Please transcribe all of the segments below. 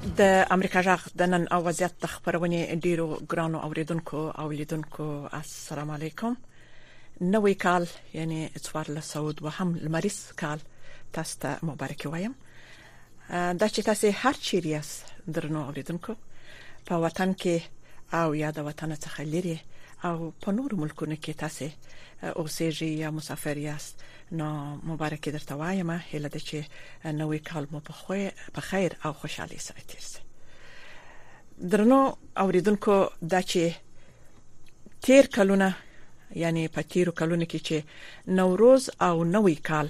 د امریکا جغ د نن او وضعیت د خبرونې ډیرو ګرانو اوریدونکو او لیدونکو السلام علیکم نوې کال یعنی 1402 هم لمریز کال تاسو ته مبارکي وایم دا چې تاسو هر چیرې یاست درنو اوریدونکو په وطن کې او یا د وطن څخه لري او په نور ملکونو کې تاسو اوسېږئ یا مسافر یاست نو مبارکي درته وایم هله د چې نوې کال مو په خو په خیر او خوشحالي سره تیر شي درنو اوریدونکو دا چې تیر کلونه یعنی په تیرو کلونو کې چې نوروز او نوې کال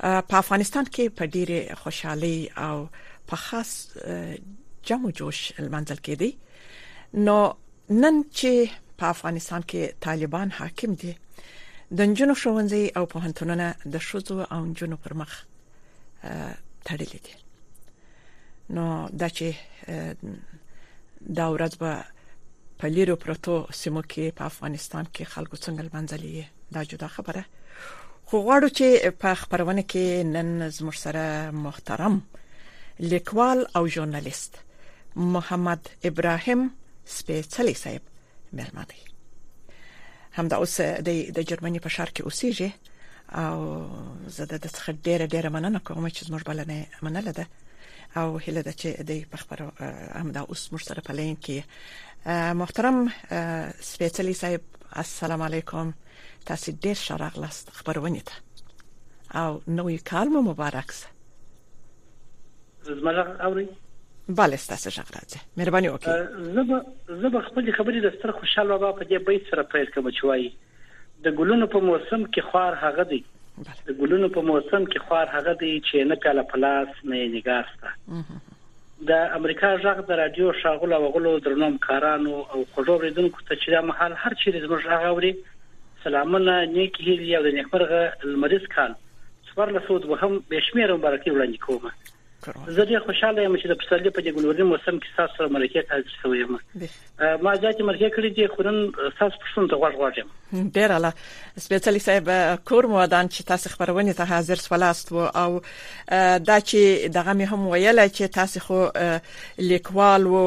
په افغانستان کې په ډیره خوشحالي او په خاص جمع جوش لمانځل کېدی نو نن چې په افغانستان کې طالبان حاکم دي د نجونو ښوونځي او پوهنتونونه د شوزو او نجونو پر مخ تړلې دي نو دا چې دا ورځ به په لیرو پروتو سیمو کې په افغانستان کې خلکو څنګه لمنځلې دا جدا خبره خو غواړو چې په خبرونه کې نن زموږ سره محترم لیکوال او ژورنالیست محمد ابراهيم سپېڅلې صاحب مېلمه دی همدا اوس د جرمني په شهر کې اوسېږي او زه د څخه ډېره ډېره مننه کوم چې زموږ بلنه منله ده او هله ده چې د پخبرو همدا اوس موږ سره په لین کې محترم سپېڅلې صاحب السلام علیکم تاسو ډېر شرغلست خبرونه ته او نوې کال مو مبارک شه زما غږ اوري بله ستاسو غږ راځي مهرباني وکړئ زه زه به خپل خبرې د ستر خوشحال بابا په دې بیت سره پیل کوم چې وایي د ګلونو په موسم کې خار هغه دی د ګلونو په موسم کې خار هغه دی چې نه پیاله پلاس نه نګارسته د امریکا ژغ د رادیو شاغلو وغلو درنوم کارانو او خوږو ریدونکو ته چې د محل هر چیرې زموږ غاوري سلامونه نیک هیلې او د نیکمرغه لمریز کال څوارلسو دوهم بې شمېره مبارکۍ وړاندې کوم. زه ډېر خوشاله یم چې د پسرلي په دې ګلورین موسم کې ستاسو سره مرکې ته حاضر شوی یم. ما زیاتې مرکې کړې دي خو نن ستاسو پوښتنو ته غوږ غواړم. ډېر اعلی سپېڅلي صاحب کور مو ودان چې تاسو خبرونه ته حاضر سولاست وو او دا چې دغه مې هم ویل چې تاسو خو لیکوال وو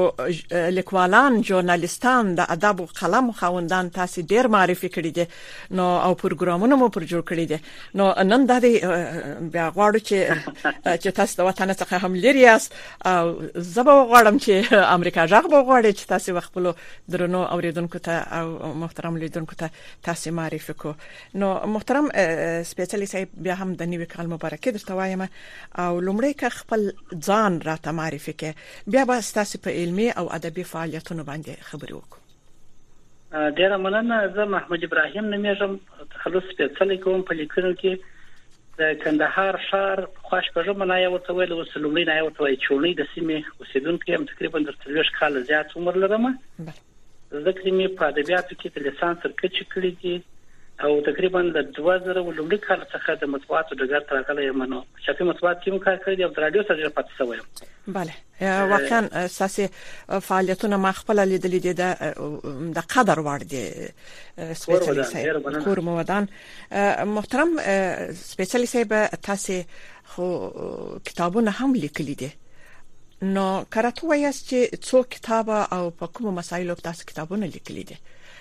لیکوالان ژورنالیستان د ادب او قلم خوندان تاسو ډېر معرفي کړی دي نو او پروګرامونه مو پر جوړ کړی دي نو نن دا دی بیا غواړو چې چې تاسو د وطن څخه هم لري یاست او زبا غواړم چې امریکا ژغ به غواړي چې تاسو وخپل درنو اوریدونکو ته او محترم لیدونکو ته تاسو معرفي کو نو محترم سپیشلی صاحب بیا هم د نیو کال مبارکي درته وایم او لومړی که خپل ځان راته معرفي کې بیا به تاسو په علمي او ادبي فعالیتونو باندې خبرې وکړو ډېره مننه، زه محمد ابراهیم نومېږم، تخلص سپېڅلی کوم په لیکنو کې د کندهار ښار پخوا شپږمه ناحیه ورته ویل اوس لومړۍ ناحیه ورته وایي چوڼۍ د سیمې اوسېدونکی یم تقریبا تر څلوېښت کاله زیات عمر لرم زده کړې مې په ادبیاتو کې د لیسانس تر کچې کړې دي او تقریبا له دوه زره او لومړي کال څخه د مطبوعاتو ډګر ته راغلی یم نو په چاپي مطبوعات کې هم کار کړی دی او د راډیو سره ډېر پاتې شوی یم بله واقعا ساسي فعالیتونه ما خپل لیدلې دي د قدر وړ دي سپیشلی صاحب کور مو ودان محترم سپیشلی صاحب تاسو خو کتابونه هم لیکلي دي نو کرته وایاست چې څو کتابه او په کومو مسایلو تاسو کتابونه لیکلي دي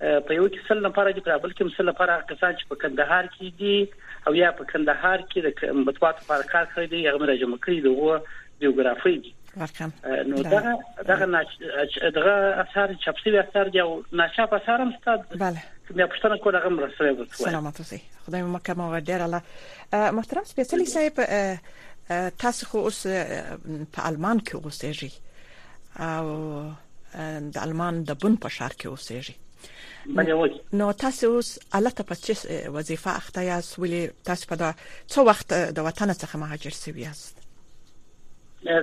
په یو کې سل نفر دي په بل کې سل نفر هغه کسان چې په کندهار کې دي او یا په کندهار کې د مطبوعات لپاره کار کوي دی هغه راځي مکرې دغه جیوګرافي دي نو دا دغه دغه اثر چاپ شوی اثر دی او ناشاپ اثر هم ستاد بله بیا پښتنه کوله غم رسوي ورته سلامات اوسئ خدای مو مکه مو ډیر الله محترم سپیڅلی صاحب تاسو خو اوس په آلمان کې اوسېږئ د آلمان د بن په ښار کې اوسېږي نو تاسو اوس الته په څه وظیفه اخته یاست ولې تاسو په دا څو وخت د وطن څخه مهاجر شوی یاست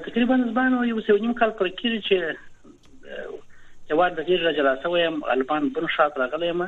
تقریبا ځبان یو څو نیم کال پر کېږي چې یوار د دې راجلا شوم المان بن شاط راغلی ما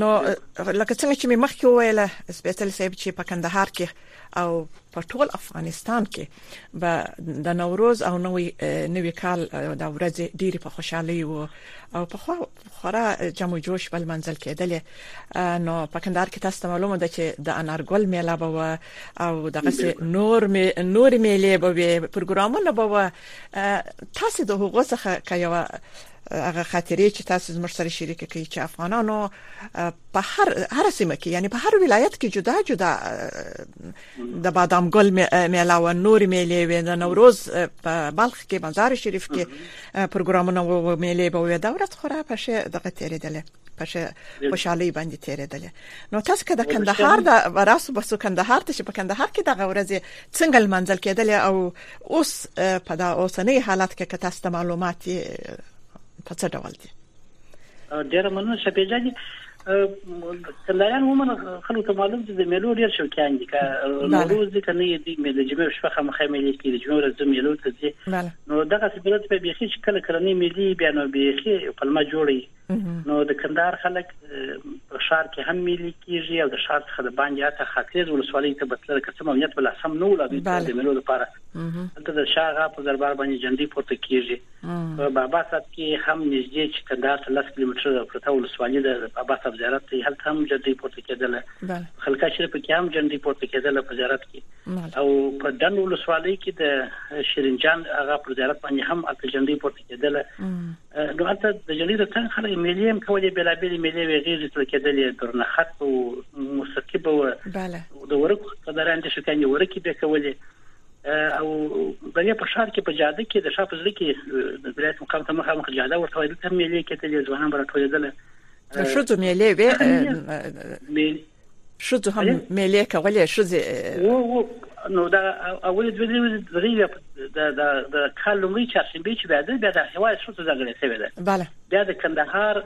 نو لکه څنګه چې مخکې وویل سپیشل صاحب چې په کندهار کې او په ټول افغانستان کې به د نوروز او نوې نوې کال د ورځې ډېری په خوشحالي وو او په خو خورا جمع جوش بل منزل کېدل نو په کندهار کې تاسو معلومه ده چې د انارګل میله به و او دغه نور می نور میلې به وي پروګرامونه به و تاسو د هغو څخه کایو هغه خاطرې چې تاسو زموږ سره شریک کړي چې افغانانو په هر هر سیمه کې یعنی په هر ولایت کې جدا جدا د بادام ګل میله او نور میلې وې د نوروز په بلخ کې مزار شریف کې پروګرامونه او میلې به وې دا ورځ خو را پښه دغه تیرېدله په خوشحالي باندې تیرېدل نو تاسو که د کندهار د راس بسو کندهار ته چې په کندهار کې د غورځې څنګه منځل کېدل او اوس په دا اوسنۍ حالت کې که تاسو ته معلومات په څه ډول دي ډیره مننه شپې جاني کندهاریان عموما خلکو ته معلوم دي د میلو ډیر شوقیان دي که نوروز دي که نه یې دي میلې جمعې شپه خامخا میلې کېږي جمعې ورځ زم میلو ته ځي نو دغه سپورت په بیخي چې کله کلنې میلې بیا نو بیخي پلمه جوړي نو د کندهار خلک په ښار کې هم ملي کیږي او د ښار څخه د باندې اته خاطرز ولسوالۍ ته بتل که څه مونیت ولا سم نو ولا دوی د ملو لپاره دلته د شاغه په دربار باندې جندي پورته کیږي په بابا صاحب کې هم نږدې چې کندهار ته 10 کیلومتره پرته ولسوالۍ د بابا صاحب زیارت ته هلته هم جندي پورته کېدل خلک شریف کې هم جندي پورته کېدل په زیارت کې او په دن ولسوالۍ کې د شیرینجان هغه پر زیارت باندې هم اته جندي پورته کېدل نو هلته د جلۍ د څنګ خلک میلې هم کولې بېلابېلې میلې وې غېږې سره کېدلې درنښت به و موسیقي به وه د ورکو قدران دي شکانې ورکې به کولې او بلې په ښار کې په جاده کې د ښار په ځل کې د ولایت مقام ته مخامخ جاده ورته وایي ته میلې کېدلې ځوانان به راټولېدل د شوزو میلې وې ښځو هم میلې کولې ښځې وو وو نو دا اول دوه درې ورځې درې د د د کال لومړی چارشنبه چې بیا د بیا د هوا ښځو ځانګړې شوې ده بله بیا د کندهار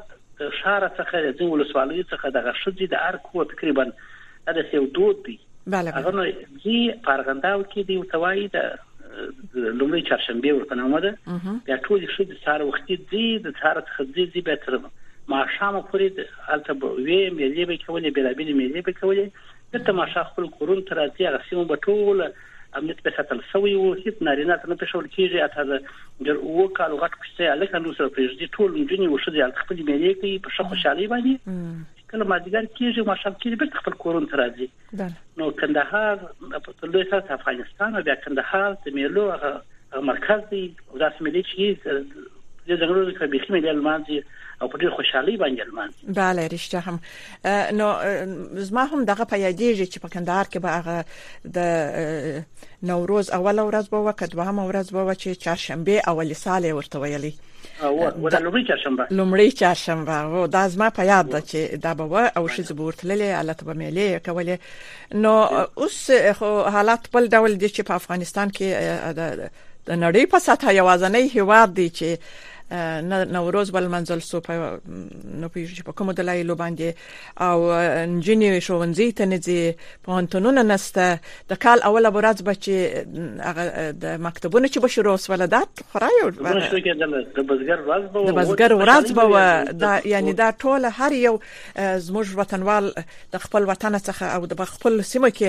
شهر څخه د ځین ولسوالۍ څخه د غښځي د ار کو تقریبا دا د سیو دود دی بله هغه نو جی پارغنداو کې دی او توای د لومړی چهارشنبه ورته نامه ده بیا ټول ښځې سهار وختي ځي د سهار څخه ځي ځي بیا تر ماښامه پورې هلته به وې مېلې به کولې بېلابېلې مېلې به کولې دلته ماښام خپل کورونو ته راځي هغه سیمه به ټوله امنیت به ساتل شوی وو هیڅ نارینه ته نه پېښول کېږي اته د ډېر اوو کالو غټ کوچنی هلک هم سره پرېږدي ټول نجونې او ښځې هلته خپلې مېلې کوي په ښه خوشحالۍ باندې کله مازدیګر کېږي ماښام کېږي بېرته خپل کورونو ته راځي نو کندهار په لوی سر افغانستان او بیا کندهار د میلو هغه مرکز دی او دا سملی چې د ځنګلونو په بيخي ملي المانځي او په ډېر خوشحالي باندې المانځي بله رښتیا هم نو زما هم دغه په یادېږي چې په کندهار کې به هغه د نوروز اوله ورځ به وکړه دوهمه ورځ به و چې چهارشنبه اولی سال ورته ویلي او دا لومړی چهارشنبه لومړی چهارشنبه او دا زما په یاد ده چې دا به و او شیز بورتللې الته به ملي کولې نو اوس خو حالات بل ډول دي چې په افغانستان کې د نړۍ په سطح یوازنۍ هیواد دی چې نوروز بل منځل سو په نو په کوم دلایلو باندې او نجونې ښوونځي ته نه ځي پوهنتونونه نشته د کال اوله ورځ به چې هغه د مکتبونو چې به شروع وسول دا خورا یو د بزګر ورځ به د بزګر ورځ به دا یعنی دا ټول هر یو زموږ وطنوال د خپل وطن څخه او د خپل سیمه کې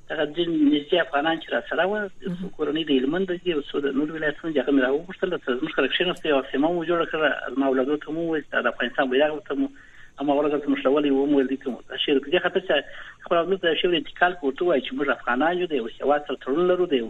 هغه ځین نږدې افغانان چې را سره وه څو کورنۍ د هلمند دي او څو د نور ولایتونو دي هغه مې راوغوښتل چې زموږ سره کښېناستو یوه سیمه مو جوړه کړه زما اولادو ته مو وویل چې د افغانستان بیرغ ورته مو هماغه ورځ هلته مشرولي وم ویل دي ته مو شعر په دې خاطر چې خپل اولاد ته شعر انتقال کړو ته وایي چې موږ افغانان یو د یو هېواد سره تړون لرو د یو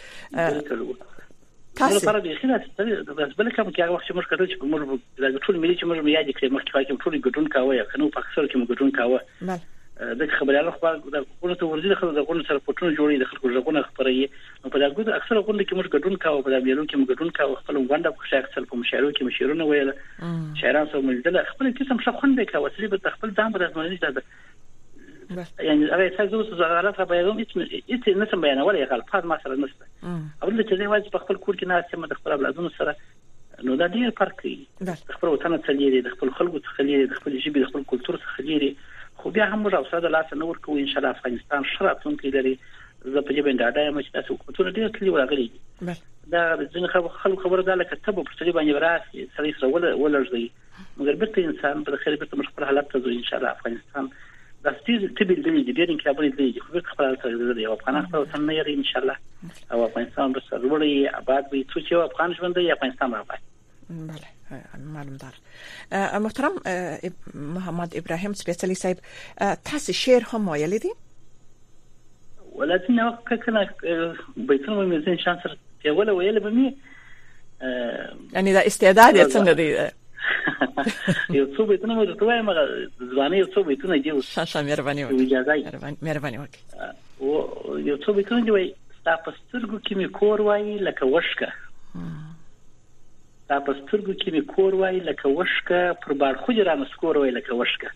تاسو لپاره د خیره د بل کوم کې هغه وخت چې موږ کړو چې موږ د ټول ملي چې موږ یاد کړې مخکې پاتې ټول ګډون کاوه یا کنو په اکثر کې موږ ګډون کاوه د خبريالو خبر د غونډو ته ورځي د خلکو د غونډو سره پټونه جوړي د خلکو ژغونه خبري نو په دغه اکثر غونډو کې موږ ګډون کاوه په دغه ویلو کې موږ ګډون کاوه خپل غونډه په شاک سره په مشاعرو کې مشورونه ویل شاعران سره ملګري خپل قسم څه خوند کاوه چې به خپل ځان برازمنځ ده بله یعنی هغه څه زو څه زغالت را بیانوم هیڅ هیڅ نه سم بیانولای غل پاد ما سره نشته او د چې واځي په خپل کور کې نه سم د خپل اولادونو سره نو دا ډیر فرق کوي د خپل وطن څخه لري د خپل خلکو څخه لري د خپل ژبې د خپل کلچر څخه لري خو بیا هم موږ اوسه د لاس نه ورکو ان شاء الله افغانستان شراتون کې لري زه په دې باندې اړه یم چې تاسو حکومتونه ډیر کلی ولاغلي دا ځینې خلکو خبره ده لکه ته په پټلي باندې راځي سړی سره ولرځي مګر بیرته انسان په خیر بیرته موږ خپل حالت ته ځو ان شاء الله افغانستان دا ستیر تبي لري دي ډیر انقلاب لري دي خو بیرته خپل حالت ته ځي او افغان خپل وطن نه یری ان شاء الله او افغانستان به سرلوړي آباد وي څو چې افغان ژوند دی افغانستان به آباد بله معلوم دار محترم محمد ابراهيم سپيڅلي صاحب تاسو شعر هم ویل دي ولاتي نو کله بیتونه مې ځین شانس ته ویل به مې یعنی دا استعداد یې څنګه دی یو څو بیتونه مو درته وایم هغه ځواني یو څو بیتونه دي اوس ښه ښه مهرباني وکړئ اجازه یې مهرباني وکړئ او یو څو بیتونه دي وای ستا په سترګو کې مې کور وای لکه وشکه ستا په سترګو کې مې کور وای لکه وشکه پر باړخو دې رانه سکور وای لکه وشکه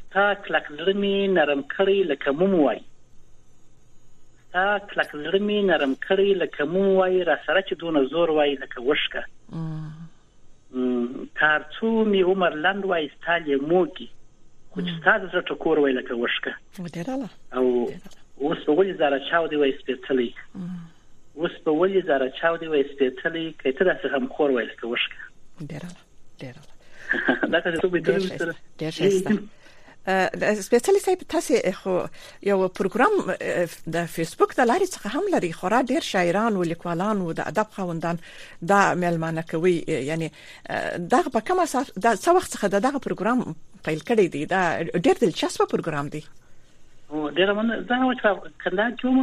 ستا کلک زړه مې نرم کړی لکه موم وای تا کلک زړه مي نرم کړی لکه موم وای راسره چې دونه زور وای لکه وښکه تارڅو می عمر لند وای ستا لیموګي خو چې ستا زړه ټکور وای لکه وښکه او اوس په ولې زاره چاو دی وای سپېڅلی اوس په ولې زاره چاو دی وای سپېڅلی کته داسې غمخور وای لکه وښکه ډیر دا که څه به تر سره ډیر ښه سپیشلی صاحب تاسو خو یو پروګرام د فیسبوک د لارې څخه هم لري خو را ډیر شاعران او لیکوالان او د ادب خوندان دا ملمانه کوي یعنی دا په کوم اساس د څو وخت څخه دغه پروګرام پیل کړی دی دا ډیر دلچسپ پروګرام دی او ډیر من زه هغه کندهار کوم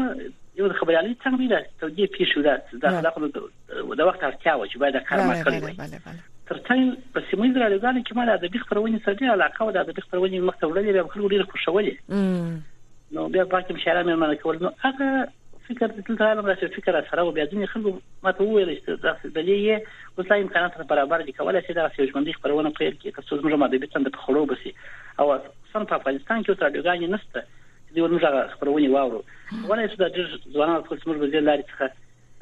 یو خبريالي څنګه دی توجیه پیښو دا دا خلک د وخت اړتیا و چې باید دا کار ما کړی وای ترڅنګ په سیمه راډیوګانو کې ما د ادبي خبرونې سره ډېر علاقه و د ادبي خبرونې مخ ته وړلې به خلکو ډېر خوشولې نو بیا پاتې مشاعره مې مننه کول نو هغه فکر د دلته عالم راځي فکر سره و بیا ځینې خلکو ماته وویل چې دا بلې یې اوس لا امکانات سره برابر دي کولای شي دا سیو ژوندۍ خبرونه پیل کړي ترڅو زموږ ماده به څنګه په خړو بسي او سم په افغانستان کې اوس راډیوګانې نشته دی ورمږه خبرونه واورو ولې چې دا ډېر ځوانان خپل څومره بزیر لاري څخه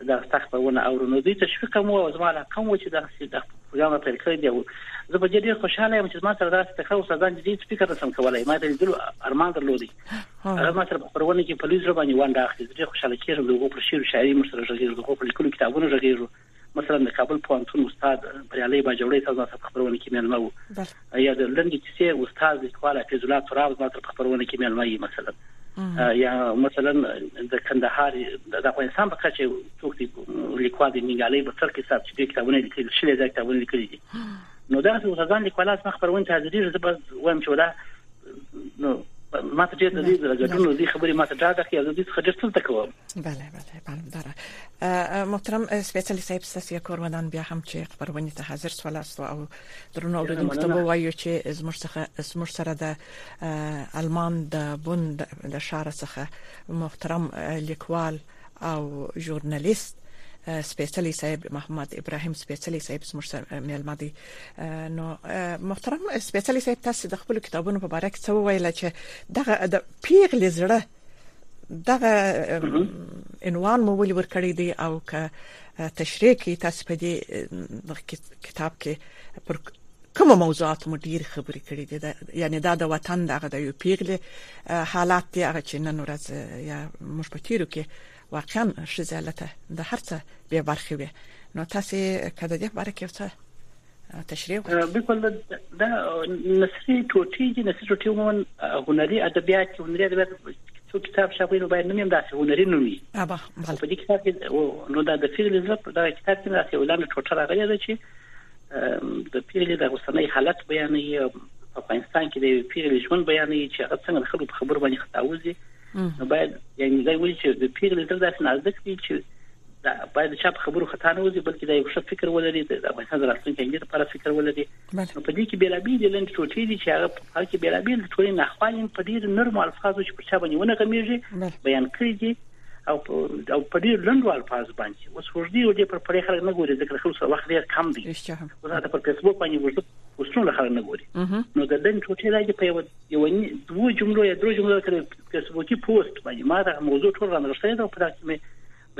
دا ستا خپرونه اورو نو دوی تشویق هم وو او زما علاقه هم وه چې دغسې دا پروګرام را پیل کړی دی او زه په دې ډېر خوشحاله یم چې زما سره داسې د ښه استادان چې دې فکر نه سم کولی ما د لیدلو ارمان درلود هغه ما سره په خپرونه کې په لوی زړه باندې ونډه اخلي زه ډېر خوشحاله کېږم د هغو پر شعر و شاعري موږ سره غږېږو د هغو پر لیکلو کتابونو غږېږو مثلا د کابل پوهنتون استاد بریالی باجوړی تاسو ما سره په خپرونه کې مېلمه و یا د لنډې کیسې استاد لیکوال حفیظ الله تراب زما تر خبرونه کې مېلمه یې مثلا یا مثلا د کندهار د افغانستان په کچه څوک دی لیکوال د نیګالې په تر کې صاحب چې کتابونه لیکل شوی دا کتابونه لیکل دي نو دا څه ځان لیکوالات څخه خبرونه ته حاضرې زه بس وایم چې ولا نو ما ته ډېر د دې راګټونو دي خبرې ما ته ډاډه کړې زه دې څخه ډېر څه کوم بله بله بله دار محترم سپیشلی صاحب ستاسو کور ودان بیا هم چې خبرونه ته حاضر سول او درنو اوریدونکو ته به وایو چې زموږ څخه زموږ سره د المان د بون د شهر څخه محترم لیکوال او ژورنالیست سپیڅلی صاحب محمد ابراهیم سپیڅلی صاحب زموږ سره میلمه دی نو محترم سپیڅلی صاحب تاسو د خپل کتابونو په اړه څه ویل چې دغه د پیغلې زړه دغه عنوان مو ولې ورکړی دی او که تشریح کی تاسو په دې کتاب کې پر کوم موضوعات مو ډیر خبرې کړې دي یعنی دا د وطن دغه د یو پیغله حالات دی هغه چې نن ورځ یا موږ په تیرو کې واقعا ښځې هلته د هر څه بې برخې وې نو تاسو که د دې په اړه کې یو څه تشریح وکړئ بالکل دا نثري ټوټې دي نثري ټوټې عموما هنري ادبیات هنري ادبیات څو کتاب شاوې نو باید نوم یې داسې هنري نوم وي په دې کتاب کې نو دا د فعل زړه په دغه کتاب کې داسې یو لاندې ټوټه راغلې ده چې د پیغلې د غوسنۍ حالت بیانوي په افغانستان کې د پیغلې ژوند بیانوي چې هغه څنګه خلکو په خبرو باندې خطاوزي نو باید یعنی دا ویل چې د پیغلې تل داسې نازک وي چې دا باید چا په خبرو خطا نه وځي بلکې دا یو ښه فکر ولري د افغانستان د راتلونکي هیله لپاره فکر ولري نو په دې کې بیلابیل لند ټوټې دي چې هغه په حال کې بیلابیل ټولې ناخوالې په ډیر نرم الفاظو چې پر چا باندې ونه غمیږي بیان کړی دي او او په ډیر لند الفاظ باندې اوس ورځي او دې پر پرې خلک نه ګوري ځکه خو سره وخت ډیر کم دی اوس دا پر فیسبوک باندې ورته اوس ټول خلک نه ګوري نو د لند ټوټې راځي په یو یو دوه جملو یا درو جملو سره فیسبوکي پوسټ باندې ما دا موضوع ټول رانغښتې ده او په داسې مې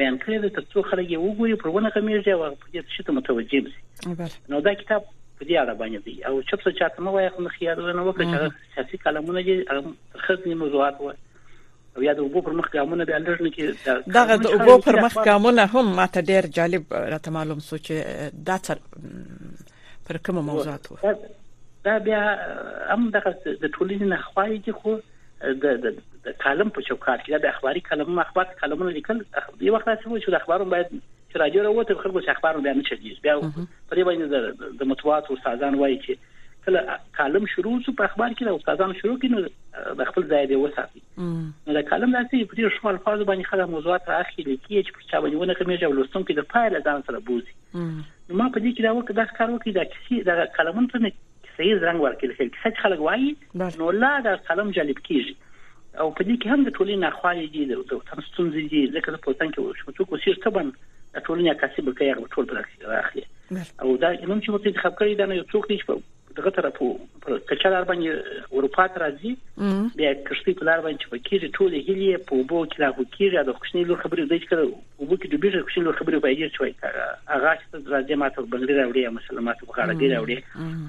بیان کړی دی ترڅو خلک یې وګوري پر ونه غمیږي او په دې څه ته متوجه شي نو دا کتاب په دې اړه باندې دی او چې څه چاته مو وایي خو نه خیال نه وکړي چې سیاسي کلمونه دي خزنې موضوعات وایي او یا د اوبو پر مخ ګامونه به لږ نه کې دغه د اوبو پر مخ ګامونه هم ماته ډیر جالب راته معلوم سو چې دا څه پر کومه موضوعات و دا بیا هم دغه د ټولنې نه خوایي چې خو د د کالم په چوکاټ کې د اخباري کالم اخبار کالمونه لیکل دی وخت چې وو چې د اخبارو باید چې راډیو راوته خلکو چې اخبارو بیا نه چلیږي بیا په دې باندې د مطبوعات استادان وایي چې کله کالم شروع شو په اخبار کې د استادانو شروع کینو د خپل ځای دی وساتي نو د کالم داسې په ډیر شوال فاز باندې خلک موضوعات راخلي کې چې په چا باندې ونه کومې چې ولستون کې د پایله ځان سره بوزي نو ما په دې کې دا وکړ دا کار وکړي دا کیسې دا قلمون ته کیسې زرنګ ورکړي لکه کیسه چې خلک وایي نو لا دا قلم جالب کیږي او په دې کې هم د ټولنې ناخوالې دي د وطن ستونزې دي ځکه زه په وطن کې وشم څوک وسیر طبعا د ټولنې عکاسي به کوي هغه ټول پر اخلي او دا نوم چې مو ته خبرې دا نه یو څوک دی چې دغه طرف وو په کچا لار باندې اروپا ته راځي بیا کښتۍ په لار باندې چې پکېږي ټول هلي په وبو کې لاهو کېږي د کوچنی لور خبرې دوی کړو وبو کې ډوبېږي کوچنی لور خبرې باید ډیر چوي هغه چې راځي ماته بنګړي راوړي یا مثلا ماته بغاړه دی راوړي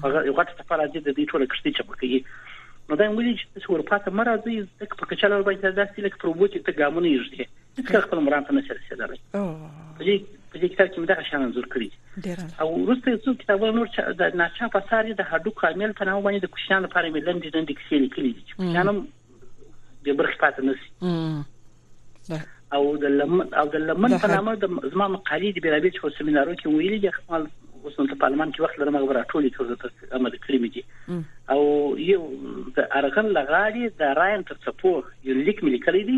هغه یو غټ ته راځي د دې ټول کښتۍ چې پکې نو دا موږ چې اروپا ته مرزي د کچا لار باندې داسې لکه په وبو کې ته ګامونه یې کتاب خپل مرام ته نشر رسیدلی په دې په دې کتاب کې مې دغه شان انځور کړی او وروسته یو څو کتابونه نور چې د ناچا په ساري د هډو کامل په نامه باندې د کوشنان لپاره مې لندې لندې کیسې لیکلې دي چې کوشنانم د برخې پاتې نسی او د لمن او د لمن په نامه د زما مقالې د بیرابې چې سیمینارو کې ویلي دي خپل اوس نو په پارلمان کې وخت لرم غوړه ټولې ټول تر امر کړی مې دي او یو د ارغن لغاري د رایم تر څپو یو لیک مې لیکلی دی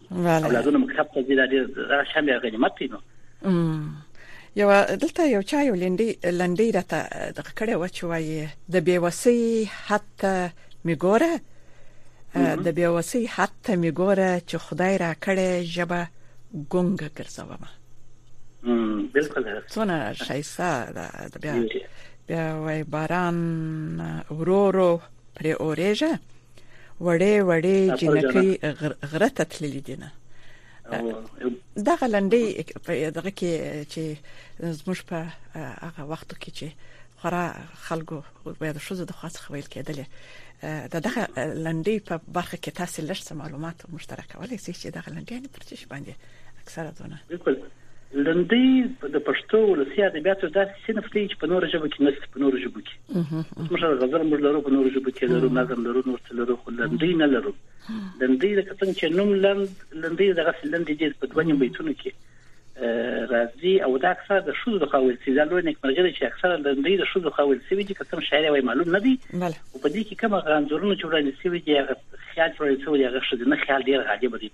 بله اولادونه مکتب ته ځي دا ډیر دا شان دی غنیمت دی نو یو دلته یو چا یو لنډي لنډي راته د کړه و چې وایي د بیوسی حتی میګوره د بیوسی حتی میګوره چې خدای را کړې جبه ګونګ ګرځوم بالکل څونه شایسته ده بیا بیا وای باران ورورو پرې اورېږه وړې وړې جنکۍ غره ته تللې دي نه دا غلندې دغه کې چې زموږ په هغه وخت کې چې خورا خلکو به د شوزو د خاص خویل کېدل د دغه لندې په برخه کې تاسو لږ معلومات مشترک ولې چې دغه لندې پر څه باندې اکثره دونه بالکل لندۍ د پښتو ولسی ادبیات داسې صنف دی چې په نور ژبه کې نشته په نور ژبه کې موږ غزل موږ لرو په نور ژبه کې لرو نظم لرو نور څه لرو خو لندۍ نه لرو لندۍ د کتن چې نوم لند لندۍ دغه لندۍ دې په دوه نیم بیتونو کې راځي او دا اکثر د شوز د خاول سي دا لوی نیکمرغي چې اکثر د لندۍ د شوز خاول سي وي چې کتم شاعر وای معلوم نه دی او په دې کې کومه غانځورونه چې وړاندې سي وي هغه خیال وړاندې سي وي هغه شوز نه خیال ډیر غالب دی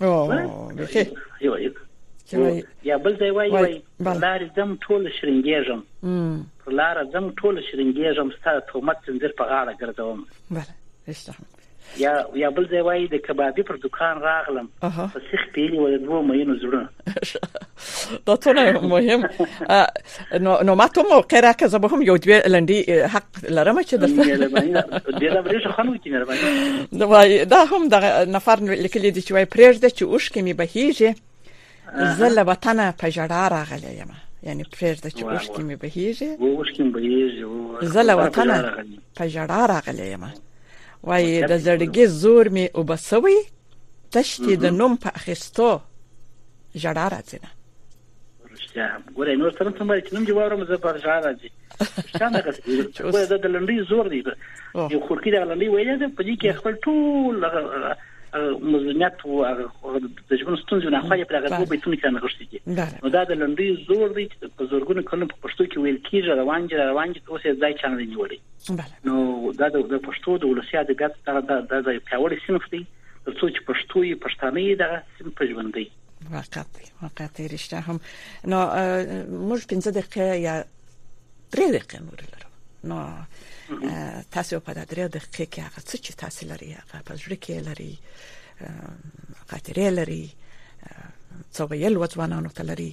او بخیر یو یو یا بل ځای وایي وایي لار زم ټول شرنګېږم پر لار زم ټول شرنګېږم ستاسو تومت زنجیر په غاړه ګرځوم بله رښتیا یا یا بل ځای وایي د کبابي پر دکان راغلم په سیخ پیلي ول دوه مینو زړه دا څونه مهم نو نو ما ته موقع راکړه زه به هم یو دوه لنډي حق لرم چې درته ډیر ډیر خنو کې مهرباني نو وای دا هم د نفر لیکلي دي چې وای پرېږده چې اوښ کې می بهيږي زه له وطن په جړا راغلی یم یعنی پرېږده چې اوښ کې می بهيږي اوښ کې بهيږي زه له وطن په جړا راغلی یم وای د زړګي زور می وبسوي تشتي د نوم په اخیستو ژړا راځي نه رښتیا هم ګوره نور تر څه مې نوم دی واورم زه پر ژړا راځي رښتیا نه غوښتي ګوره دا د لنډۍ زور دی یو خورکی د لنډۍ ویل ده په دې کې خپل ټول مظلومیت او د ژوند ستونزې نه خو یې پر هغه دوه بیتونه کې نغښتي دي نو دا د لنډۍ زور دی چې په زورګونو کلونو په پښتو کې ویل کیږي روان دي روان دي اوس یې ځای چا نه نیولي نو دا د پښتو د ولسي ادبیاتو دغه د دغه یو پیاوړی صنف دی ترڅو چې پښتو یې پښتانه یې دغه صنف ژوندۍ واقعیت دی واقعیت رښتیا هم نو موږ 15 دقیقه یا 3 دقیقه نور لرو نو تاسو په دې درې دقیقه کې هغه څه چې تاسو لري هغه په ځړ کې لري خاطرې لري څو ویل وځوانانو ته لري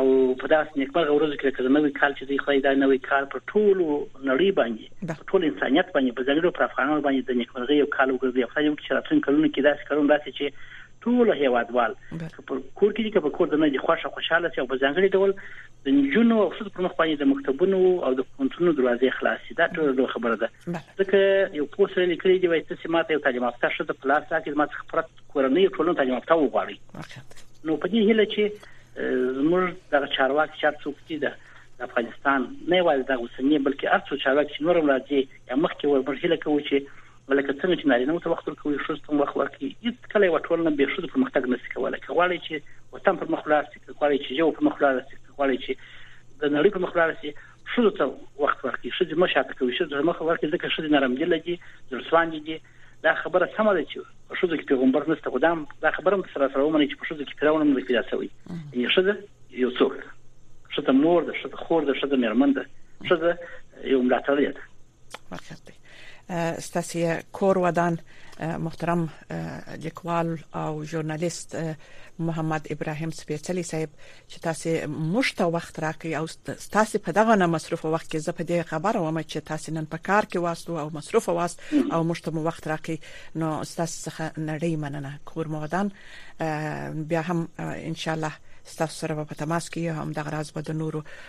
او په داس نیکمرغه ورځو کې لکه نوې کال چې دی خدای دا نوې کال پر ټولو نړۍ باندې په ټول انسانيت باندې په ځنګړو پر افغانانو باندې د نیکمرغه یو کال وګرځي او خدای دې چې راتلونکي کلونو کې داسې کارونه راسي چې ټول هیوادوال په کور کې چې په کور د نه دي خوښه خوشاله شي او په ځنګړي ډول د نجونو او ښځو پر مخ باندې د مکتبونو او د پونتونو دروازې خلاصې دا ټول خبره ده ځکه یو پوسټ لیکلی دی وایي چې ماته یو تعلیم یافته ښځه په لاس راکړي ماته خبرت کورنۍ ټولنه تعلیم یافته وغواړي نو په دې هله چې زموږ د چارواکي چار څوک دي د افغانستان نه یوازې د اوسنی بلکې ارڅو چارواکي چې نورم راځي یا مخکې وربر هله کوي چې ولکه څنګه چې نارینه مو ته وخت ورکوي ښځو ته وخت ورکړي هیڅ کله یو ټولنه به ښځو پرمختګ نه سي کولای که غواړي چې وطن پر مخ لاړ شي که غواړي چې یو پر مخ لاړ شي که غواړي چې د نړۍ پر مخ لاړ شي ښځو ته وخت ورکړي ښځې مه شاته کوي ښځو ته مخه ورکړي ځکه ښځې نرم دله دي زړسواندې دي دا خبره سمه ده چې په ښځو کې پیغمبر نشته خو دا دا خبره هم سره سره ومني چې په ښځو کې فرعون هم نه پیدا شوی یعنی ښځه یو څوک ښځه مور ده ښځه خور ده ښځه میرمن ده ښځه یو ملاتړی ده ستاسو کور ودان محترم لیکوال او ژورنالیست محمد ابراهیم سپیڅلي صاحب چې تاسو موږ ته وخت راکړئ او تاسو په دغه نه مصروف وخت کې زه په دې خبره وم چې تاسو نن په کار کې واست او مصروف واست او موږ ته مو وخت راکړئ نو تاسو څخه نړۍ مننه کور مو ودان بیا هم ان شاء الله تاسو سره په تماس کې هم د غراز به د نورو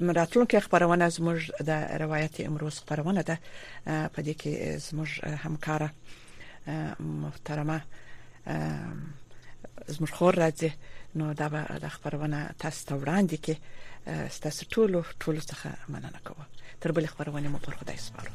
راتلونکي خبرونه زموږ د روایت امروز خبرونه ده په دې کې زموږ همکاره محترمه زموږ خور راځي نو دا به د خبرونه تاسو ته وړاندې کې ستاسو ټولو ټولو څخه مننه کوم تر بل خبرونه مو پر خدای سپارو